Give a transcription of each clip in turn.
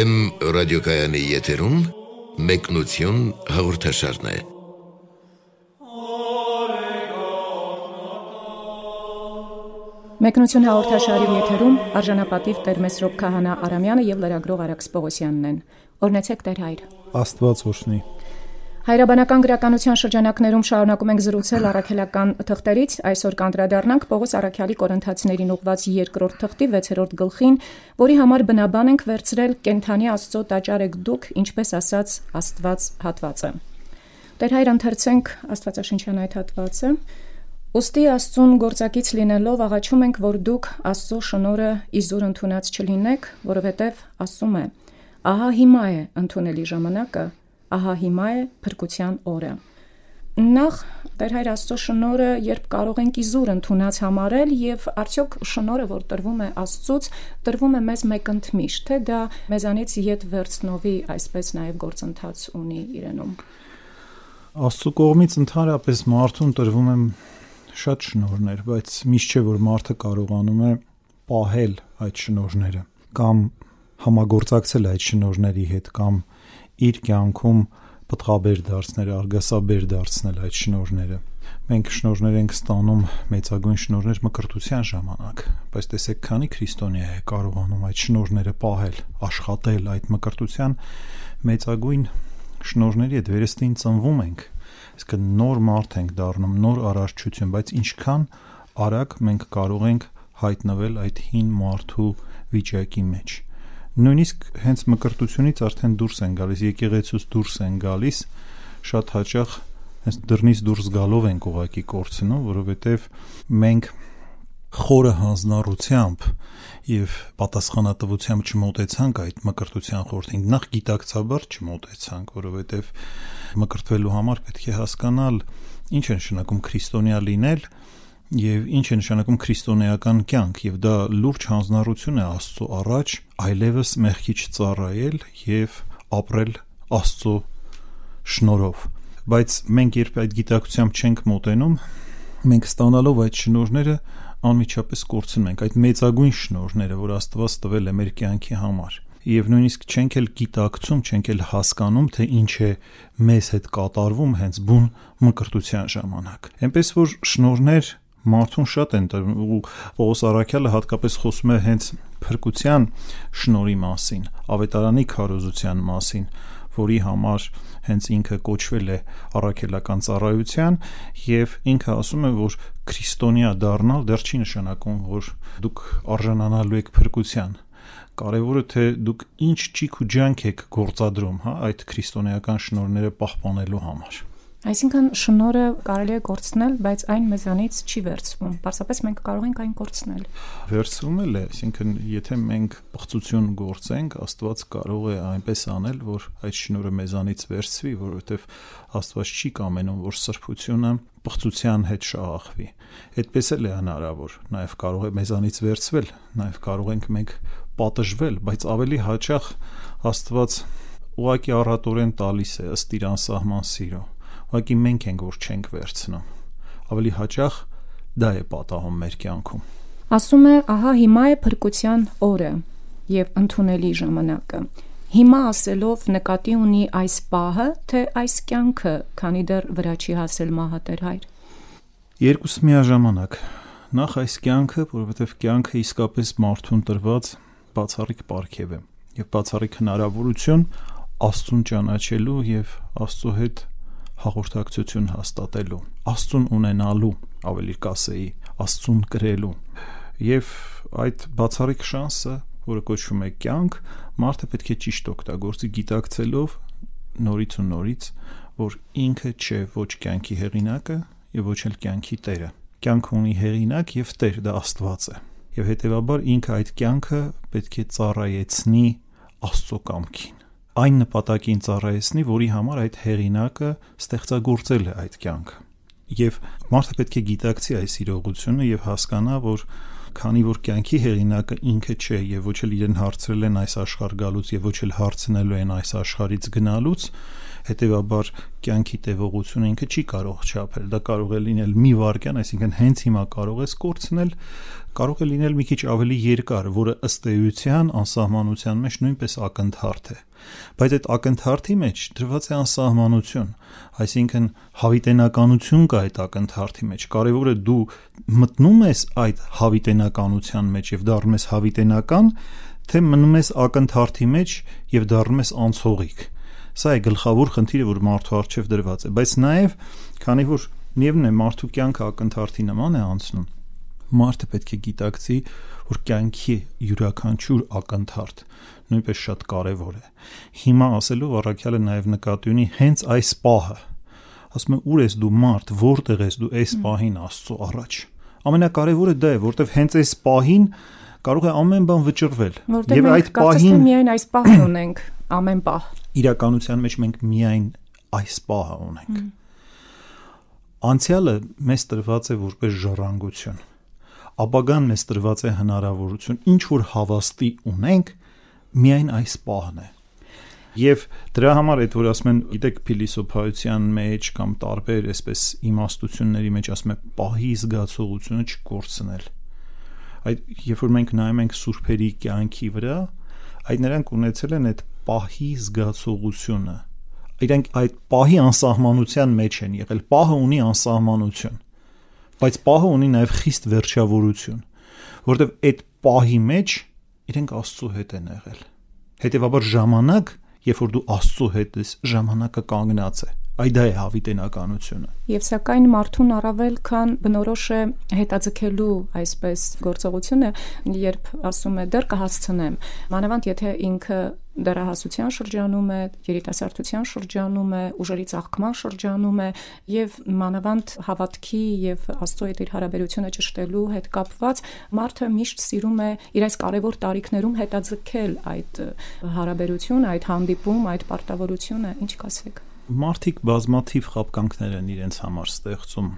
Վեմ ռադիոկայանի եթերում մեկնություն հաղորդաշարն է։ Մեկնություն հաղորդաշարի եթերում արժանապատիվ Տեր Մեսրոպ Քահանա Արամյանը եւ լրագրող Արաքս Պողոսյանն են։ Օրնեցեք Տեր հայր։ Աստված օրհնի։ Հայրաբանական գրականության շրջանակներում շարունակում ենք զրուցել առաքելական թղթերից, այսօր կանդրադառնանք Պողոս Արաքյալի Կորինթացիներին ուղված 2-րդ թղթի 6-րդ գլխին, որի համար բնաբան ենք վերցրել կենթանի Աստծո տաճար եք դուք, ինչպես ասաց Աստված հատվածը։ Տեր հայր ընթերցենք Աստվածաշնչյան այդ հատվածը։ Ոստի Աստծուն գործակից լինելով աղաչում ենք, որ դուք Աստծո շնորհը իզուր ընդունած չլինեք, որովհետև ասում է. Ահա հիմա է ընդունելի ժամանակը, ահա հիմա է փրկության օրը։ Նախ Տեր հայր Աստծո շնորհը երբ կարող ենք իզուր ընդունած համարել եւ արդյոք շնորհը որ տրվում է Աստծուց, տրվում է մեզ մեկընդմիշ, թե դա մեզանից յետ վերցնովի այսպես նաեւ գործընթաց ունի իրենում։ Աստծո կողմից ընդհանրապես մարդուն տրվում է շատ շնորհներ, բայց միշտ չէ որ մարդը կարողանում է պահել այդ շնորհները կամ համագործակցել այդ շնորհների հետ կամ իր կյանքում պտղաբեր դարձնել, արգասաբեր դարձնել այդ շնորհները։ Մենք շնորհներ ենք ստանում մեծագույն շնորհներ մկրտության ժամանակ, բայց տեսեք, քանի քրիստոնյա է կարողանում այդ շնորհները պահել, աշխատել այդ մկրտության մեծագույն շնորհների հետ վերստին ծնվում ենք իսկ նոր մարդ ենք դառնում, նոր արարչություն, բայց ինչքան արագ մենք կարող ենք հայտնվել այդ հին մարդու վիճակի մեջ։ Նույնիսկ հենց մկրտությունից արդեն դուրս են գալիս, եկեղեցուց դուրս են գալիս, շատ հաճախ հենց դռնից դուրս գալով ենք ուղակի կորցնում, որովհետև մենք խորը հանձնառությամբ եւ պատասխանատվությամբ չմոտեցանք այդ մկրտության խորթին նախ գիտակցաբար չմոտեցանք որովհետեւ մկրտվելու համար պետք է հասկանալ ինչ է նշանակում քրիստոնյա լինել եւ ինչ է նշանակում քրիստոնեական կյանք եւ դա լուրջ հանձնառություն է Աստծո առաջ այլևս մեղքի չծառայել եւ ապրել Աստծո շնորհով բայց մենք երբ այդ գիտակցությամբ չենք մոտենում մենք ստանալով այդ շնորհները անմիջապես կորցնում ենք այդ մեծագույն շնորհները, որ Աստված տվել է մեր կյանքի համար։ Եվ նույնիսկ չենք էլ գիտակցում, չենք էլ հասկանում, թե ինչ է մեզ հետ կատարվում հենց բուն մկրտության ժամանակ։ Էնպես որ շնորհներ մարդուն շատ են ու Պողոս Արաքյալը հատկապես խոսում է հենց փրկության շնորի մասին, ավետարանի քարոզության մասին, որի համար հենց ինքը կոչվել է առաքելական ծառայության եւ ինքը ասում է որ քրիստոնյա դառնալ դեռ չի նշանակում որ դուք արժանանալու եք փրկության կարևորը թե դուք ինչ ճիք ու ջանք եք գործադրում հա այդ քրիստոնեական շնորհները պահպանելու համար Այսինքն շնորհը կարելի է կորցնել, բայց այն մեզանից չի վերցվում։ Պարզապես մենք կարող ենք այն կորցնել։ Վերցվում էլ է, այսինքն եթե մենք բխծություն գործենք, Աստված կարող է այնպես անել, որ այդ շնորհը մեզանից վերցվի, որովհետև Աստված չի կամենում, որ սրբությունը բխծության հետ շահախվի։ Այդպես էլ է հնարավոր։ Նաև կարող է մեզանից վերցվել, նաև կարող ենք մենք պատժվել, բայց ավելի հաճախ Աստված ուղակի առատորեն տալիս է ըստ իր անսահման սիրո ուղղակի մենք ենք որ չենք վերցնում ավելի հաճախ դա է պատահում մեր կյանքում ասում է ահա հիմա է փրկության օրը եւ ընդունելի ժամանակը հիմա ասելով նկատի ունի այս պահը թե այս կյանքը քանի դեռ վրա չի հասել մահատեր հայր երկուս միաժամանակ նախ այս կյանքը որովհետեւ կյանքը իսկապես մարդուն տրված բացառիկ պարգև է եւ բացառիկ հնարավորություն Աստծուն ճանաչելու եւ Աստծո հետ հաղորդակցություն հաստատելու, Աստծուն ունենալու, ավելի կասեի, Աստծուն կրելու։ Եվ այդ բացառիկ շանսը, որը կոչվում է կյանք, մարդը պետք է ճիշտ օգտագործի գիտակցելով նորից ու նորից, որ ինքը չէ ոչ կյանքի հեղինակը եւ ոչ էլ կյանքի տերը։ Կյանքը ունի հեղինակ եւ տեր, դա Աստված է։ Եվ հետեւաբար ինքը այդ կյանքը պետք է ծառայեցնի Աստծո կամքին այն նպատակին ծառայեցնի, որի համար այդ հեղինակը ստեղծագործել է այդ կյանքը։ Եվ մարդը պետք է գիտակցի այս իրողությունը եւ հասկանա, որ քանի որ կյանքի հեղինակը ինքը չէ եւ ոչ էլ իրեն հարցրել են այս աշխարհ գալուց եւ ոչ էլ հարցնելու են այս աշխարից գնալուց, հետեւաբար կյանքի տևողությունը ինքը չի կարող չափել։ Դա կարող է լինել մի վարքյան, այսինքն հենց հիմա կարող ես կորցնել, կարող է լինել մի քիչ ավելի երկար, որը ըստ էության անսահմանության մեջ նույնպես ակնթարթ է։ Բայց այդ ակնթարթի մեջ դրված է անսահմանություն, այսինքն հավիտենականություն կա այդ ակնթարթի մեջ։ Կարևորը դու մտնում ես այդ հավիտենականության մեջ եւ դառնում ես հավիտենական, թե մնում ես ակնթարթի մեջ եւ դառնում ես անցողիկ։ Սա է գլխավոր խնդիրը, որ մարդու առջև դրված է, բայց նաեւ քանի որ միևն է մարդու կյանքը ակնթարթի նման է անցնում մարդը պետք է գիտակցի, որ կյանքի յուրաքանչյուր ակնթարթ նույնպես շատ կարևոր է։ Հիմա ասելով առաքյալը նաև նկատի ունի հենց այս պահը։ Ասում է՝ ուր ես դու մարդ, որտեղ ես դու այս պահին Աստծո առաջ։ Ամենակարևորը դա է, որտեվ հենց այս պահին կարող է ամեն բան վճռվել։ Եվ այդ պահին միայն այս պահն ունենք, ամեն պահ։ Իրականության մեջ մենք միայն այս պահը ունենք։ Անցյալը մեզ տրված է որպես ժառանգություն ապագան մեզ տրված է հնարավորություն ինչ որ հավաստի ունենք միայն այս պահն է Եվ դրա համար այդ որ ասում են, գիտեք, փիլիսոփայության մեջ կամ տարբեր այսպես իմաստությունների մեջ ասում է պահի զգացողությունը չկորցնել։ Այդ երբ որ մենք նայում ենք սուրբերի կյանքի վրա, այդ նրանք ունեցել են այդ պահի զգացողությունը։ Իրանք այդ պահի անսահմանության մեջ են եղել։ Պահը ունի անսահմանություն բայց պահը ունի նաև խիստ վերջավորություն, որտեվ այդ պահի մեջ իրենք Աստծո հետ են եղել։ Հետևաբար ժամանակ, երբ որ դու Աստծո հետ ես, ժամանակը կանգնած է Այ դա է հավիտենականությունը։ Եվ սակայն մարդուն առավել քան բնորոշ է հետաձգելու այսպես գործողությունը, երբ ասում է դեռ կհասցնեմ։ Մանավանդ եթե ինքը դեռահասության շրջանում է, երիտասարդության շրջանում է, ուժերի ցաղկման շրջանում է եւ մանավանդ հավատքի եւ Աստծո հետ իր հարաբերությունը ճշտելու հետ կապված մարդը միշտ սիրում է իր այս կարևոր տարիքներում հետաձգել այդ հարաբերությունը, այդ հանդիպում, այդ պարտավորությունը, ինչ կասեք մարդիկ բազմաթիվ խապկանքներ են իրենց համար ստեղծում։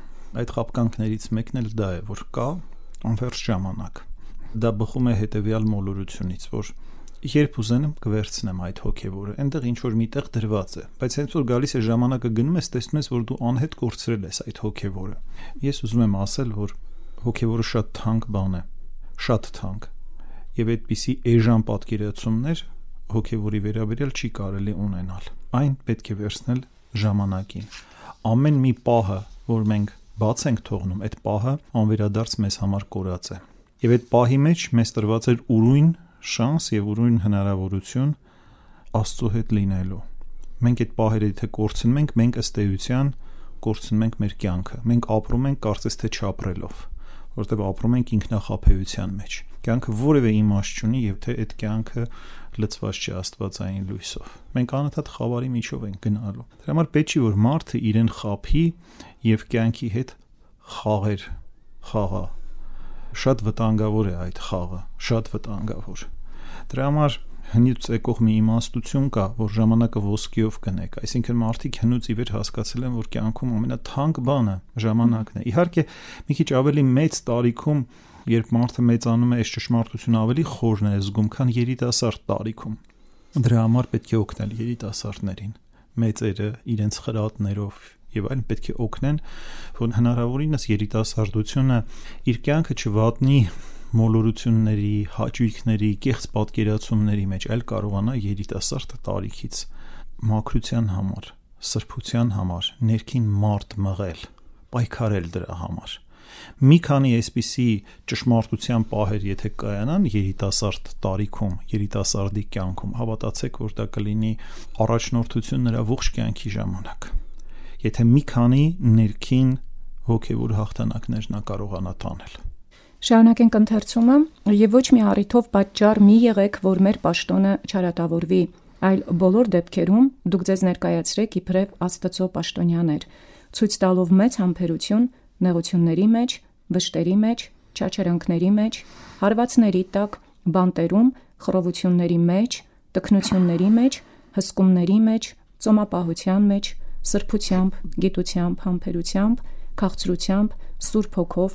Այդ խապկանքներից մեկն էլ դա է, որ կա անվերջ ժամանակ։ Դա բխում է հետեւյալ մոլորությունից, որ երբ ուզենեմ կվերցնեմ այդ հոգևորը, այնտեղ ինչ որ միտեղ դրված է, բայց հենց որ գալիս է ժամանակը գնում ես, տեսնում ես, որ դու անհետ կորցրել ես այդ հոգևորը։ Ես ուզում եմ ասել, որ հոգևորը շատ թանկ բան է, շատ թանկ։ Եվ այդպիսի էժան պատկերացումներ հոգևորի վերաբերյալ չի կարելի ունենալ այն պետք է վերցնել ժամանակին։ Ամեն մի պահը, որ մենք բաց ենք թողնում, այդ պահը անվերադարձ մեզ համար կորած է։ Եվ այդ պահի մեջ մեզ տրված էր ուրույն շանս եւ ուրույն հնարավորություն Աստծո հետ լինելու։ Մենք այդ պահերը եթե կորցնում ենք, մենք ըստ էության կորցնում ենք մեր կյանքը։ Մենք ապրում ենք կարծես թե չապրելով, որովհետեւ ապրում ենք ինքնախապեյության մեջ։ Կյանքը որևէ իմաստ չունի եւ թե այդ կյանքը լծված չի աստվածային լույսով։ Մենք անընդհատ խավարի միջով ենք գնալու։ Դրա համար պետք չի որ մարդը իրեն խափի եւ կյանքի հետ խաղեր խաղա։ Շատ վտանգավոր է այդ խաղը, շատ վտանգավոր։ Դրա համար հնուց եկող մի իմաստություն կա, որ ժամանակը ոսկիով կնեք, այսինքն մարդիկ հնուց ի վեր հասկացել են, որ կյանքում ամենաթանկ բանը ժամանակն է։ Իհարկե, մի քիչ ավելի մեծ տարիքում երբ մարդը մեծանում է, այս ճշմարտությունը ավելի խորն է զգում, քան երիտասարդ տարիքում։ Դրա համար պետք է օգնել երիտասարդներին, մեծերը իրենց խրատներով եւ այլն պետք է օգնեն, որ հնարավորինս երիտասարդությունը իր կյանքը չվատնի մոլորությունների, հաճույքների, կեղծ պատկերացումների մեջ, այլ կարողանա երիտասարդ տարիքից մաքրության համար, սրբության համար, ներքին մարդ մղել, պայքարել դրա համար մի քանի այսպիսի ճշմարտության պահեր եթե կայանան երիտասարդ տարիքում, երիտասարդի կյանքում, հավատացեք, որ դա կլինի առաջնորդություն նրա ողջ կյանքի ժամանակ։ Եթե մի քանի ներքին հոգևոր հաղթանակներ նա կարողանա տանել։ Շարունակենք ընթերցումը եւ ոչ մի առիթով պատճառ մի եղեք, որ մեր պաշտոնը չարատավորվի, այլ բոլոր դեպքերում դուք ձեզ ներկայացրեք իբրև Աստծո պաշտոնյաներ, ցույց տալով մեծ համբերություն նեղությունների մեջ, վշտերի մեջ, չաչարանքների մեջ, հարվածների տակ, բանտերում, խռովությունների մեջ, տքնությունների մեջ, հսկումների մեջ, ծոմապահության մեջ, սրբությամբ, գիտությամբ, համբերությամբ, քաղցրությամբ, սուրբ հոգով,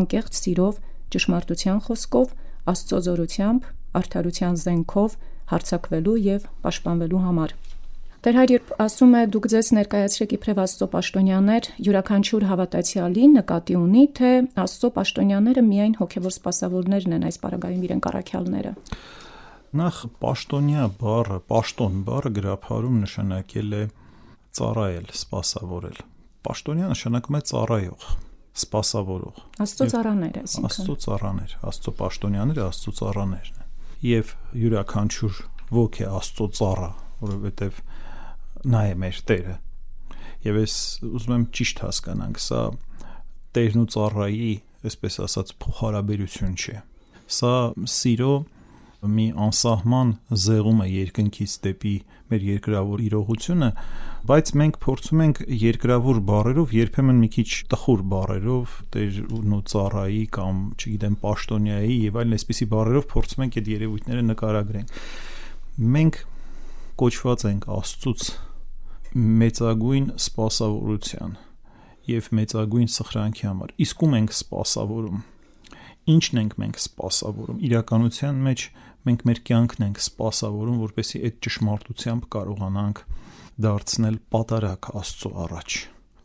անկեղծ սիրով, ճշմարտության խոսքով, Աստծո զորությամբ, արդարության զենքով հարցակվելու եւ պաշտպանվելու համար։ Տեր հայր երբ ասում է դուք ձեզ ներկայացրեք իբրև Աստծո պաշտոնյաներ, յուրաքանչյուր հավատացյալի նկատի ունի, թե Աստծո պաշտոնյաները միայն հոգևոր սպասավորներն են այս պարագայում իրենք առաքյալները։ Նախ պաշտոնյա բառը, պաշտոն բառը գրաբարում նշանակել է ծառայել, սպասավորել։ Պաշտոնյա նշանակում է ծառայող, սպասավորող։ Աստծո ծառաներ, այսինքն։ Աստծո ծառաներ, Աստծո պաշտոնյաները Աստծո ծառաներն են։ Եվ յուրաքանչյուր ոգ է Աստծո ծառա, որովհետև նա է մեր Տերը։ Եվ ես ուզում եմ ճիշտ հասկանանք, սա Տերն ու ծառայի, այսպես ասած, փոխհարաբերություն չէ։ Սա սիրո մի անսահման զեղում է երկնքից դեպի մեր երկրավոր իրողությունը, բայց մենք փորձում ենք երկրավոր բառերով, երբեմն մի քիչ տխուր բառերով, տերուն ու ծառայի կամ, չգիտեմ, պաշտոնյայի եւ այլն այսպիսի բառերով փորձում ենք այդ երևույթները նկարագրենք։ Մենք կոչված ենք Աստծուց մեծագույն սպասավորության եւ մեծագույն սխրանքի համար։ Իսկ ում ենք սպասավորում։ Ինչն ենք մենք սպասավորում։ Իրականության մեջ մենք մեր կյանքն ենք սպասավորում, որպեսզի այդ ճշմարտությամբ կարողանանք դարձնել պատարակ Աստծո առաջ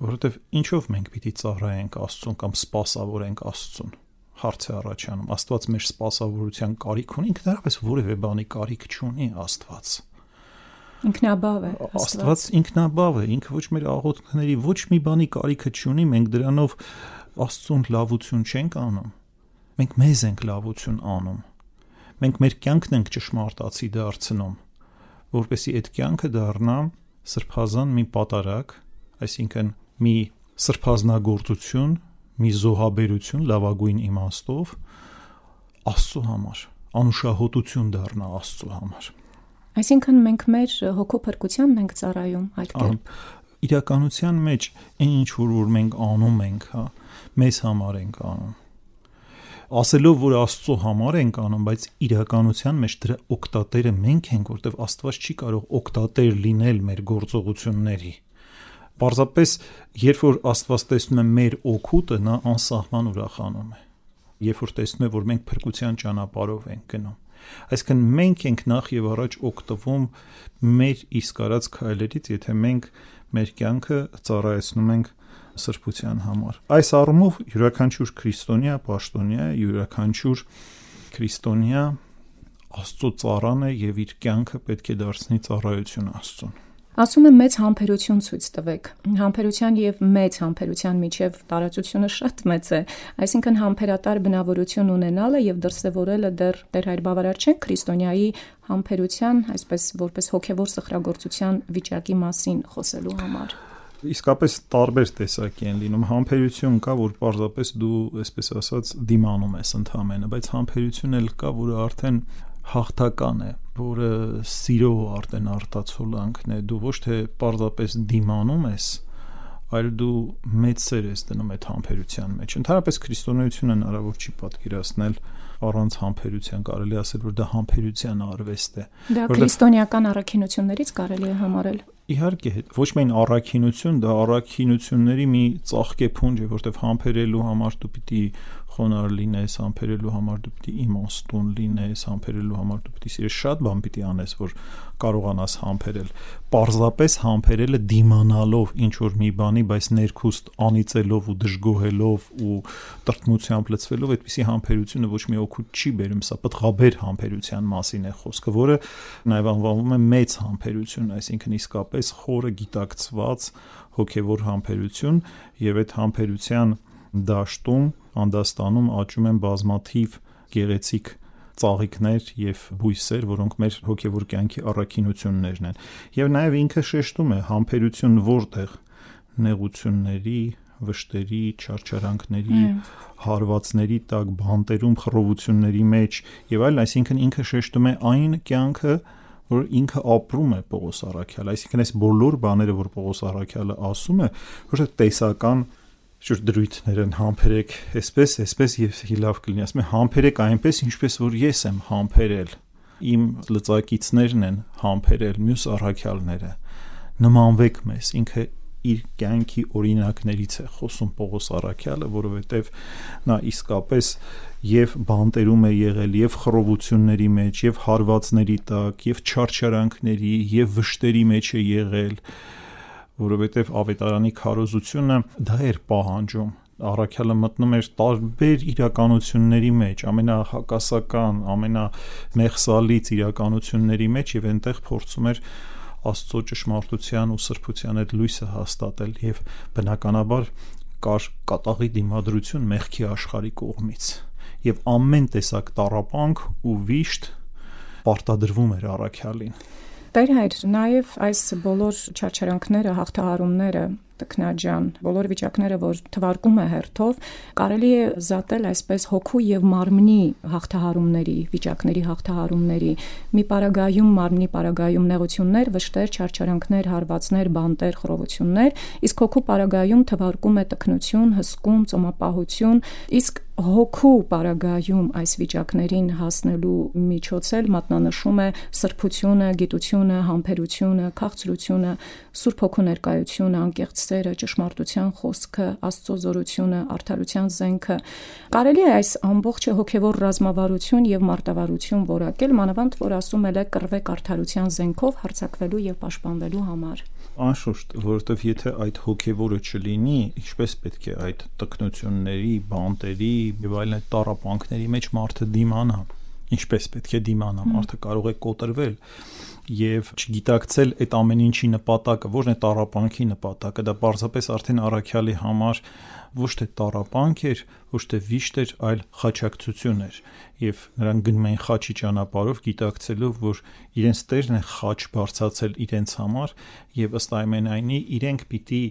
որովհետև ինչով մենք պիտի ծառայենք Աստծուն կամ սпасավորենք Աստծուն հարցը առաջանում. Աստված մեր սпасավորության կարիք ունի ինքնարավես որևէ բանի կարիք չունի Աստված ինքնաբավ է Աստված ինքնաբավ է ինքը ոչ մեր աղոթքների ոչ մի բանի կարիքը չունի մենք դրանով Աստծուն լավություն չենք անում մենք մեզ ենք լավություն անում մենք մեր կյանքն ենք ճշմարտացի դարձնում, որպեսի այդ կյանքը դառնա սրբազան մի պատարակ, այսինքն մի սրբազնագործություն, մի զոհաբերություն լավագույն իմաստով Աստծո համար, անուշահոտություն դառնա Աստծո համար։ Այսինքն մենք մեր հոգու փրկությանն ենք ծառայում այդ կերպ։ Իրականության մեջ այն ինչ որ մենք անում ենք, հա, մեզ համար ենք անում ասելով որ Աստծո համար ենք անում, բայց իրականության մեջ դրա օկտատերը մենք ենք, որտեվ Աստված չի կարող օկտատեր լինել մեր գործողությունների։ Պարզապես երբ որ Աստված տեսնում է մեր օգուտը, նա անսահման ուրախանում է։ Երբ որ տեսնում է, որ մենք փրկության ճանապարհով ենք գնում։ Այսինքն մենք ենք նախ եւ առաջ օգտվում մեր իսկ արած քայլերից, եթե մենք մեր կյանքը ծառայեցնում ենք սրբության համար։ Այս առումով յուրաքանչյուր քրիստոնյա պաշտոնյա, յուրաքանչյուր քրիստոնյա Աստծո ծառան է եւ իր կյանքը պետք է դարձնի ծառայություն Աստծուն։ Ասում եմ մեծ համբերություն ցույց տվեք։ Համբերության եւ մեծ համբերության միջև տարածությունը շատ մեծ է։ Այսինքն համբերատար բնավորություն ունենալը եւ դրսեւորելը դեռ դեռ հայր բավարար չէ քրիստոնյայի համբերության, այսպես որպես հոգեվոր սխրագործության վիճակի մասին խոսելու համար իսկապես տարբեր տեսակի են լինում համբերություն կա որ պարզապես դու այսպես ասած դիմանում ես ընդհանրապես բայց համբերություն էլ կա որը արդեն հաղթական է որը սիրո արդեն արտացոլանքն է դու ոչ թե պարզապես դիմանում ես այլ դու մեծ սեր ես դնում այդ համբերության մեջ։ Ընդհանրապես քրիստոնեությունը հնարավոր չի պատկերացնել առանց համբերության, կարելի ասել, որ դա համբերության արվեստ է։ Դա քրիստոնեական առաքինություններից կարելի է համարել։ Իհարկե, ոչ միայն առաքինություն, դա առաքինությունների մի ծաղկե փունջ է, որտեղ համբերելու համար դու պիտի խոնար լինես, համբերելու համար դու պիտի իմաստուն լինես, համբերելու համար դու պիտի սիրես շատ բան պիտի անես, որ կարողանաս համբերել։ Պարզապես համբերելը դիմանալով ինչ որ մի բանի, բայց ներքուստ անիծելով ու դժգոհելով ու տրտմությամբ լցվելով, այդպիսի համբերությունը ոչ մի օգուտ չի բերում, սա պատղաբեր համբերության մասին է խոսքը, որը նաև անվանվում է մեծ համբերություն, այսինքն իսկապես խորը գիտակցված հոգևոր համբերություն եւ այդ համբերության դաշտում Անդաստանում աճում են բազմաթիվ գեղեցիկ ծաղիկներ եւ բույսեր, որոնք մեր հոգեվոր կյանքի առաքինություններն են։ Եվ նաեւ ինքը շեշտում է համբերություն որտեղ նեղությունների, վշտերի, չարչարանքների, հարվածների տակ, բանտերում, խռովությունների մեջ եւ այլն, այսինքն ինքը շեշտում է այն կյանքը, որ ինքը ապրում է Պողոս Արաքյալը, այսինքն այս բոլոր բաները, որ Պողոս Արաքյալը ասում է, որ տեսական շուտ դրույթներ են համբերեք, այսպես, այսպես եւ լավ կլինի, ասում եմ համբերեք այնպես, ինչպես որ ես եմ համբերել։ Իմ լծակիցներն են համբերել մյուս առաքյալները։ Նմանվեք մեզ, ինքը իր կյանքի օրինակներից է խոսում Պողոս Արաքյալը, որովհետև նա իսկապես եւ բանտերում է եղել եւ խռովությունների մեջ եւ հարվածների տակ եւ չարչարանքների եւ վշտերի մեջ է եղել որովհետև ավետարանի քարոզությունը դա էր պահանջում Արաքյալը մտնում էր տարբեր իրականությունների մեջ, ամենահակասական, ամենամեղսալից իրականությունների մեջ եւ այնտեղ փորձում էր Աստծո ճշմարտության ու սրբության այդ լույսը հաստատել եւ բնականաբար կար կատաղի դիմադրություն մեղքի աշխարհի կողմից եւ ամեն տեսակ տարապանք ու վիշտ պարտադրվում էր առաքյալին Տեր հայր, նաև այս բոլոր չարչարանքները, հաղթահարումները տքնաջան, բոլոր վիճակները, որ թվարկում է հերթով, կարելի է զատել այսպես հոգու եւ մարմնի հաղթահարումների, վիճակների հաղթահարումների։ Մի պարագայում մարմնի պարագայում նեղություններ, վշտեր, չարչարանքներ, հարվածներ, բանտեր, խռովություններ, իսկ հոգու պարագայում թվարկում է տքնություն, հսկում, ծոմապահություն, իսկ հոգու պարագայում այս վիճակներին հասնելու միջոցել մատնանշում է սրբությունը, գիտությունը, համբերությունը, քաղցրությունը, Սուրբ Հոգու ներկայությունը, անկեղծ սերը, ճշմարտության խոսքը, Աստծո զորությունը, արդարության զենքը։ Կարելի է այս ամբողջը հոգևոր ռազմավարություն եւ մարտավարություն որակել, մանավանդ որ ասում էլ է կռվեք արդարության զենքով հարցակվելու եւ պաշտպանվելու համար։ Անշուշտ, որովհետև եթե այդ հոգևորը չլինի, ինչպես պետք է այդ տկնությունների, բանտերի եւ այլն այդ տարապանքների մեջ մարդը դիմանա, ինչպես պետք է դիմանա, մարդը կարող է կոտրվել եւ չգիտակցել այդ ամեն ինչի նպատակը, որն է տարապանքի նպատակը, դա պարզապես արդեն առաքյալի համար ոչ թե տարապանք էր, ոչ թե վիշտ էր, այլ խաչակցություն էր եւ նրանք գնում էին խաչի ճանապարհով գիտակցելով, որ իրենց Տերն է խաչ բարձացել իրենց համար եւ ըստ այնմենայնի իրենք պիտի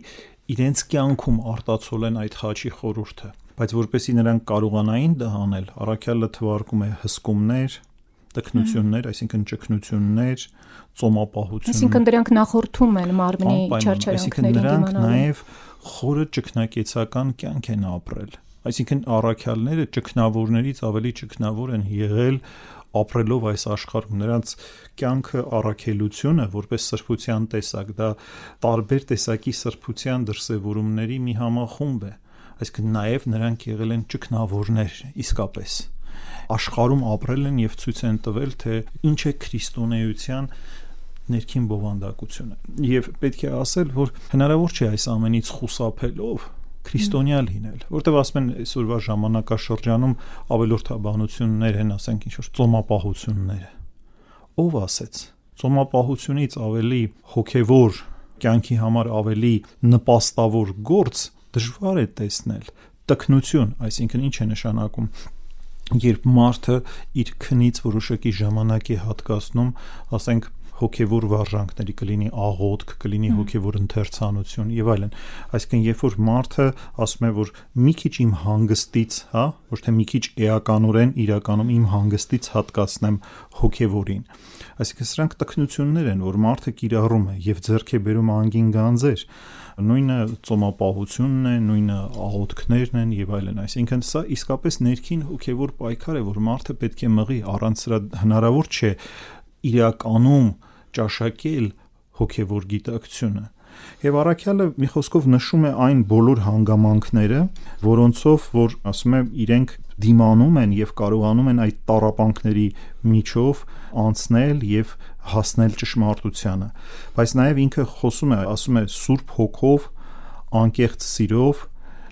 իրենց կյանքում արտացոլեն այդ խաչի խորուրդը բայց որպեսի նրանք կարողանային դա անել, առաքյալը թվարկում է հսկումներ, տքնություններ, այսինքն ճկնություններ, ծոմապահություն։ Այսինքն դրանք նախորդում են մարմնի չարչարանքներին դիմանալու։ Նրանք նաև խորը ճկնակեցական կյանք են ապրել։ Այսինքն առաքյալները ճկնավորներից ավելի ճկնավոր են եղել ապրելով այս աշխարհում նրանց կյանքը առաքելությունը որպես սրբության տեսակ դա տարբեր տեսակի սրբության դրսևորումների մի համախումբ է այսինքն նաև նրանք եղել են ճկնավորներ իսկապես աշխարհում ապրել են եւ ցույց են տվել, թե ինչ է քրիստոնեության ներքին բովանդակությունը։ Եվ պետք է ասել, որ հնարավոր չէ այս ամենից խուսափելով քրիստոնյա լինել, որտեղ ասում են այսօրվա ժամանակաշրջանում ավելորդաբանություններ են, ասենք ինչ որ ծոմապահությունները։ Ով ասեց ծոմապահությունից ավելի հոգևոր կյանքի համար ավելի նպաստավոր գործ դժվար է տեսնել տկնություն, այսինքն ինչ է նշանակում երբ մարդը իր քնից որոշակի ժամանակ է հատկացնում, ասենք հոգևոր վարժանքների կլինի աղոթք, կլինի հոգևոր ընթերցանություն եւ այլն։ Այսինքն երբ որ մարդը ասում է որ մի քիչ իմ հանգստից, հա, ոչ թե մի քիչ էականորեն իրականում իմ հանգստից հատկացնեմ հոգևորին։ Այսինքն սրանք տքնություններ են, որ մարդը կիրառում է եւ ձեռք է բերում անգին գանձեր նույնը ծոմապահությունն է, նույնը աղոթքներն են եւ այլն, այսինքն սա իսկապես ներքին հոգեվոր պայքար է, որ մարդը պետք է մղի, առանց սրա հնարավոր չէ իրականում ճաշակել հոգեվոր գիտակցությունը։ Եվ Արաքյալը մի խոսքով նշում է այն բոլոր հանգամանքները, որոնցով որ ասում է իրենք դիմանում են եւ կարողանում են այդ տարապանքների միջով անցնել եւ հասնել ճշմարտությանը բայց նաեւ ինքը խոսում է ասում է սուրբ հոգով անկեղծ սիրով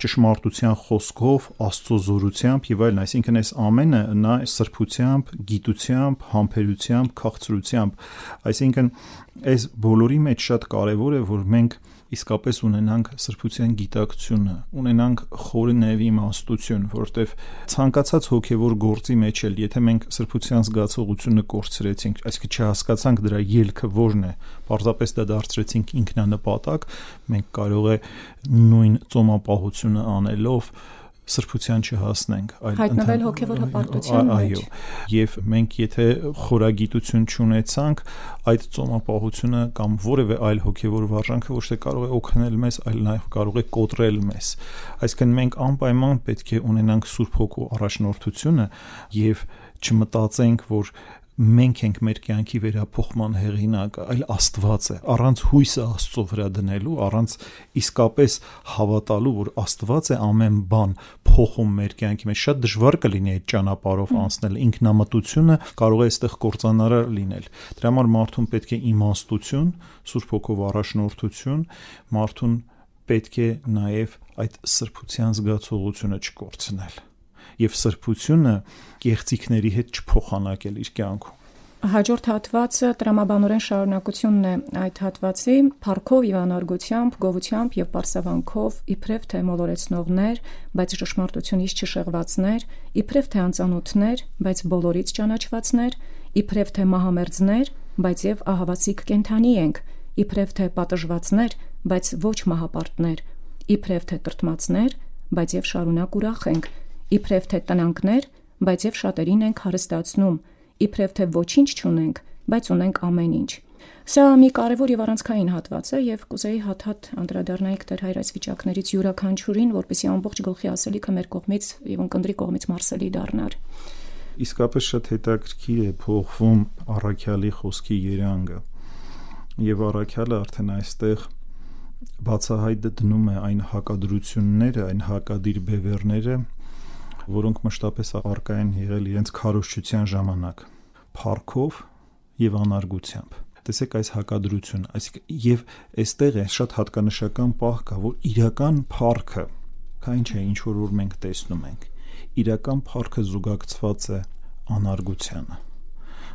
ճշմարտության խոսքով, Աստծո զորությամբ եւ այլն, այսինքն այս ամենը նա սրբությամբ, գիտությամբ, համբերությամբ, քաղցրությամբ, այսինքն այս բոլորի մեջ շատ կարեւոր է, որ մենք իսկապես ունենանք սրբության գիտակցությունը, ունենանք խորը նեվի իմաստություն, որովհետև ցանկացած հոգևոր գործի մեջ էլ, եթե մենք սրբության զգացողությունը կորցրեցինք, այսինքն չհասկացանք դրա ելքը որն է, պարզապես դա դարձրեցինք ինքնանպատակ, մենք կարող է նույն ծոմապահությունը անելով սրբության չհասնենք, այլ հայտնվել հոգևոր հպարտության մեջ։ Այո։ Եվ մենք եթե խորագիտություն չունեցանք, այդ ծոմապահությունը կամ որևէ այլ հոգևոր վարժանքը ոչ թե կարող է օգնել մեզ, այլ նաև կարող է կոտրել մեզ։ Այսինքն մենք անպայման պետք է ունենանք Սուրբ Հոգու առաջնորդությունը եւ չմտածենք, որ մենք ենք մեր կյանքի վերափոխման հեղինակը, այլ Աստված է։ Առանց հույսը Աստծո վրա դնելու, առանց իսկապես հավատալու, որ Աստված է ամեն բան փոխում մեր կյանքի մեջ, շատ դժվար կլինի այդ ճանապարհով անցնել։ Ինքնամտությունը կարող է այստեղ կործանարար լինել։ Դրա համար մարդուն պետք է իմաստություն, Սուրբ Հոգով առաջնորդություն, մարդուն պետք է նաև այդ սրբության զգացողությունը չկորցնել եւ սրբությունը գեղձիկների հետ չփոխանակել իր կյանքում։ Հաջորդ հատվածը տրամաբանորեն շարունակությունն է այդ հատվածի՝ Փարքով եւ անարգությամբ, գովությամբ եւ Պարսավանքով, իբրև թե մոլորեցնողներ, բայց ճշմարտությունից չշեղվածներ, իբրև թե անծանոթներ, բայց բոլորից ճանաչվածներ, իբրև թե մահամերձներ, բայց եւ ահավասիկ կենթանի ենք, իբրև թե պատժվածներ, բայց ոչ մահապարտներ, իբրև թե տրտմացներ, բայց եւ շարունակ ուրախ ենք, իբրև թե տնանքներ, բայց եւ շատերին ենք հարստացնում իբրև թե ոչինչ չունենք, բայց ունենք ամեն ինչ։ Սա մի կարևոր եւ առանցքային հատված է եւ կուզեի հատ-հատ անդրադառնայիք դեր հայր այս վիճակներից յուրաքանչյուրին, որպեսզի ամբողջ գլխի ասելիքը մեր կողմից եւ ընկնդրի կողմից մարսելի դառնար։ Իսկապես շատ հետաքրքիր է փոխվում առաքյալի խոսքի երանգը։ Եվ առաքյալը արդեն այստեղ բացահայտ դնում է այն հակադրությունները, այն հակադիր բևերները, որոնք մշտապես արկա են եղել իրենց քարոշչության ժամանակ փառքով եւ անարգությամբ տեսեք այս հակադրությունը այսինքն եւ այստեղ է շատ հատկանշական պահ կա որ իրական փառքը քա ինչ է ինչ որ որ մենք տեսնում ենք իրական փառքը զուգակցված է անարգությանը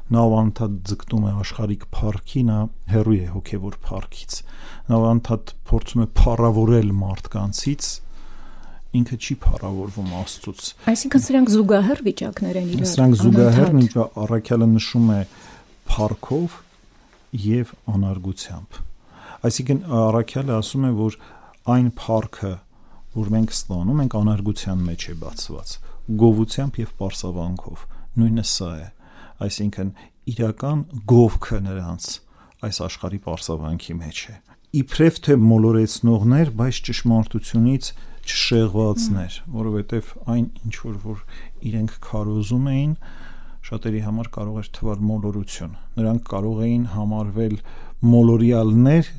նա անդադ ձգտում է աշխարհիկ փառքի նա հերույ է հոգևոր փառքից նա անդադ փորձում է փառավորել մարդկանցից ինքը չի փառավորվում Աստծուց։ Այսինքն սրանք զուգահեռ վիճակներ են իրար։ Սրանք զուգահեռ ինչը առաքյալը նշում է փառքով եւ անարգությամբ։ Այսինքն առաքյալը ասում է, որ այն փառքը, որ մենք ստանում ենք անարգության մեջ է բացված, գովությամբ եւ པարսավանքով։ Նույնը սա է։ Այսինքն իրական գովքը նրանց այս աշխարհի པարսավանքի մեջ է իբրև թե մոլորեցնողներ, բայց ճշմարտությունից չշեղվածներ, որովհետև այն ինչ որ որ իրենք քարոզում էին, շատերի համար կարող էր թվալ մոլորություն։ Նրանք կարող էին համարվել մոլորյալներ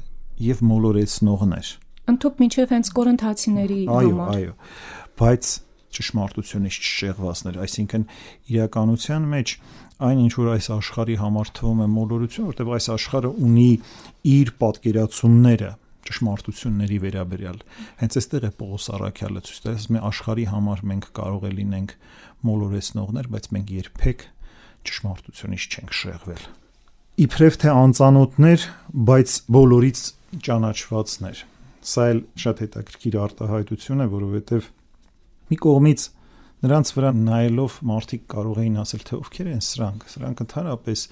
եւ մոլորեցնողներ։ Ընթոփ միջև հենց կորընթացիների համար։ Այո, այո։ Բայց ճշմարտությունից չշեղվածներ, այսինքն իրականության մեջ այն ինչ որ այս աշխարհի համար թվում է մոլորություն, որտեղ այս աշխարհը ունի իր պատկերացումները, ճշմարտությունների վերաբերյալ։ Հենց այստեղ է Պողոս Արաքյալը ցույց տալիս, մի աշխարհի համար մենք կարող է լինենք մոլորեսնողներ, բայց մենք երբեք ճշմարտությունից չենք շեղվել։ Իբրև թե անծանոթներ, բայց բոլորից ճանաչվածներ։ Սա էլ շատ հետաքրքիր արտահայտություն է, որովհետև մի կողմից նրանց վրա նայելով մարդիկ կարող էին ասել թե ովքեր են սրանք սրանք ընդհանրապես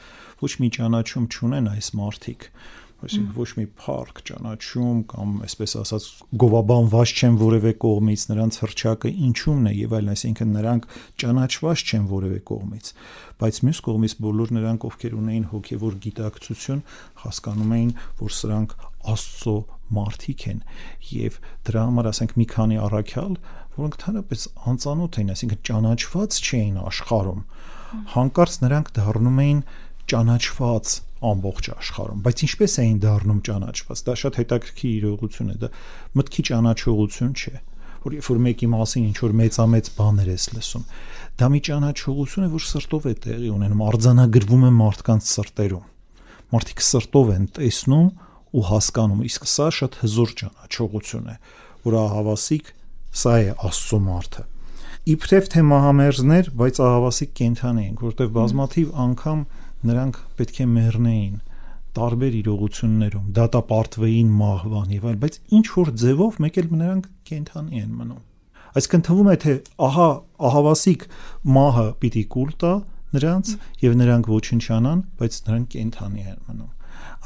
ոչ մի ճանաչում չունեն այս մարդիկ այսինքն ոչ մի փառք ճանաչում կամ այսպես ասած գովաբանված չեն որևէ կողմից նրանց հրճակը ինչումն է եւ այլն, այսինքն նրանք ճանաչված չեն որևէ կողմից, բայց մյուս կողմից բոլոր նրանք, ովքեր ունեին հոգեվոր գիտակցություն, հասկանում էին, որ սրանք Աստծո մարդիկ են եւ դրա համար ասենք մի քանի առաքյալ, որոնք թերապես անծանոթ էին, այսինքն ճանաչված չէին աշխարհում, հանկարծ նրանք դառնում էին ճանաչված ամբողջ աշխարհում, բայց ինչպես էին դառնում ճանաչված։ Դա շատ հետաքրքիր իրողություն է, դա մտքի ճանաչողություն չէ, որ երբ որ մեկի մասին ինչ որ մեծամեծ բաներ ես լսում, դա մի ճանաչողություն է, որ սրտով է տեղի ունենում, արձանագրվում է մարդկանց սրտերում։ Մարդիկ սրտով են տեսնում ու հասկանում, իսկ սա շատ հզոր ճանաչողություն է, որ ահավասիկ սա է Աստծո մարդը իբրև թե մահամերձներ, բայց ահավասիկ կենթանի ենք, որտեղ բազմաթիվ անգամ նրանք պետք է մեռնեին տարբեր իրողություններում, դատապարտվեին մահվան եւ այլ, բայց ինչ որ ձևով մեկ էլ նրանք կենթանի են մնում։ Այսինքն թվում է թե ահա ահավասիկ մահը պիտի կուլ տա նրանց եւ նրանք ոչնչանան, բայց նրանք կենթանի են մնում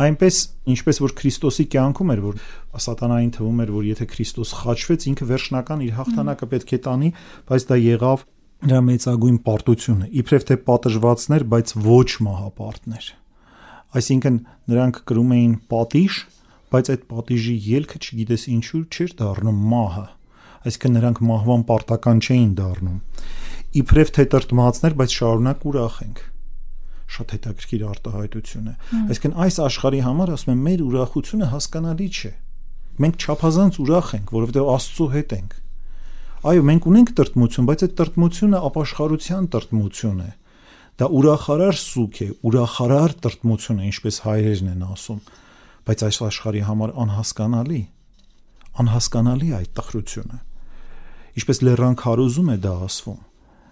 այնպես ինչպես որ Քրիստոսի կյանքում էր որ սատանային թվում էր որ եթե Քրիստոս խաչվեց ինքը վերջնական իր հաղթանակը պետք է տանի բայց դա եղավ նրա մեծագույն պարտությունը, իբրև թե պատժվածներ, բայց ոչ մահապարտներ։ Այսինքն նրանք կրում էին պատիժ, բայց այդ պատիժի ելքը չգիտես ինչու չէր դառնում մահը։ Այսինքն նրանք մահվան պարտական չէին դառնում։ Իբրև թե տրտմածներ, բայց շարունակ ուրախ ենք։ շատ հետաքրքիր արտահայտություն է։ Այսինքն այս աշխարհի համար ասում եմ մեր ուրախությունը հասկանալի չէ։ Մենք չափազանց ուրախ ենք, որովհետև Աստծո հետ ենք։ Այո, մենք ունենք տրտմություն, բայց այդ տրտմությունը ապաշխարության տրտմություն է։ Դա ուրախարար սուք է, ուրախարար տրտմություն է, ինչպես հայերեն են ասում, բայց այս աշխարհի համար անհասկանալի։ Անհասկանալի այդ տխրությունը։ Ինչպես լեռան քարոզում է դա ասվում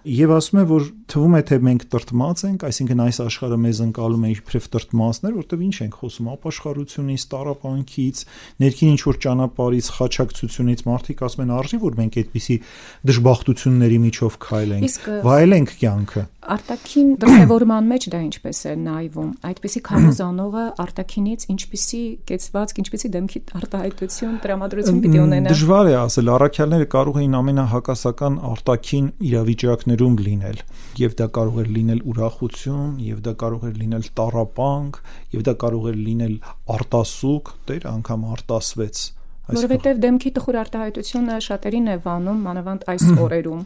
Եվ ասում է, որ թվում է թե մենք տրտմած ենք, այսինքն այս աշխարհը մեզ ընկալում է իբրև տրտմածներ, որտեղ ինչ ենք խոսում, ապաշխարությունից, տարապանքից, ներքին ինչ որ ճանապարհից, խաչակցությունից, մարդիկ ասում են արժի, որ մենք այդպիսի դժբախտությունների միջով քայլենք, վայելենք կյանքը արտաքին դրսևորման մեջ դա ինչպես է նայվում այդպիսի քարոզանողը արտաքինից ինչպիսի կեցվածք ինչպիսի դեմքի արտահայտություն տրամադրություն պիտի ունենա դժվար է ասել առաքյալները կարող էին ամենահակասական արտաքին իրավիճակներում լինել եւ դա կարող էր լինել ուրախություն եւ դա կարող էր լինել տառապանք եւ դա կարող էր լինել արտասուք դեր անգամ արտասվեց Որովհետև դեմքի տխուր արտահայտությունը շատերին է վանում, մանավանդ այս օրերում։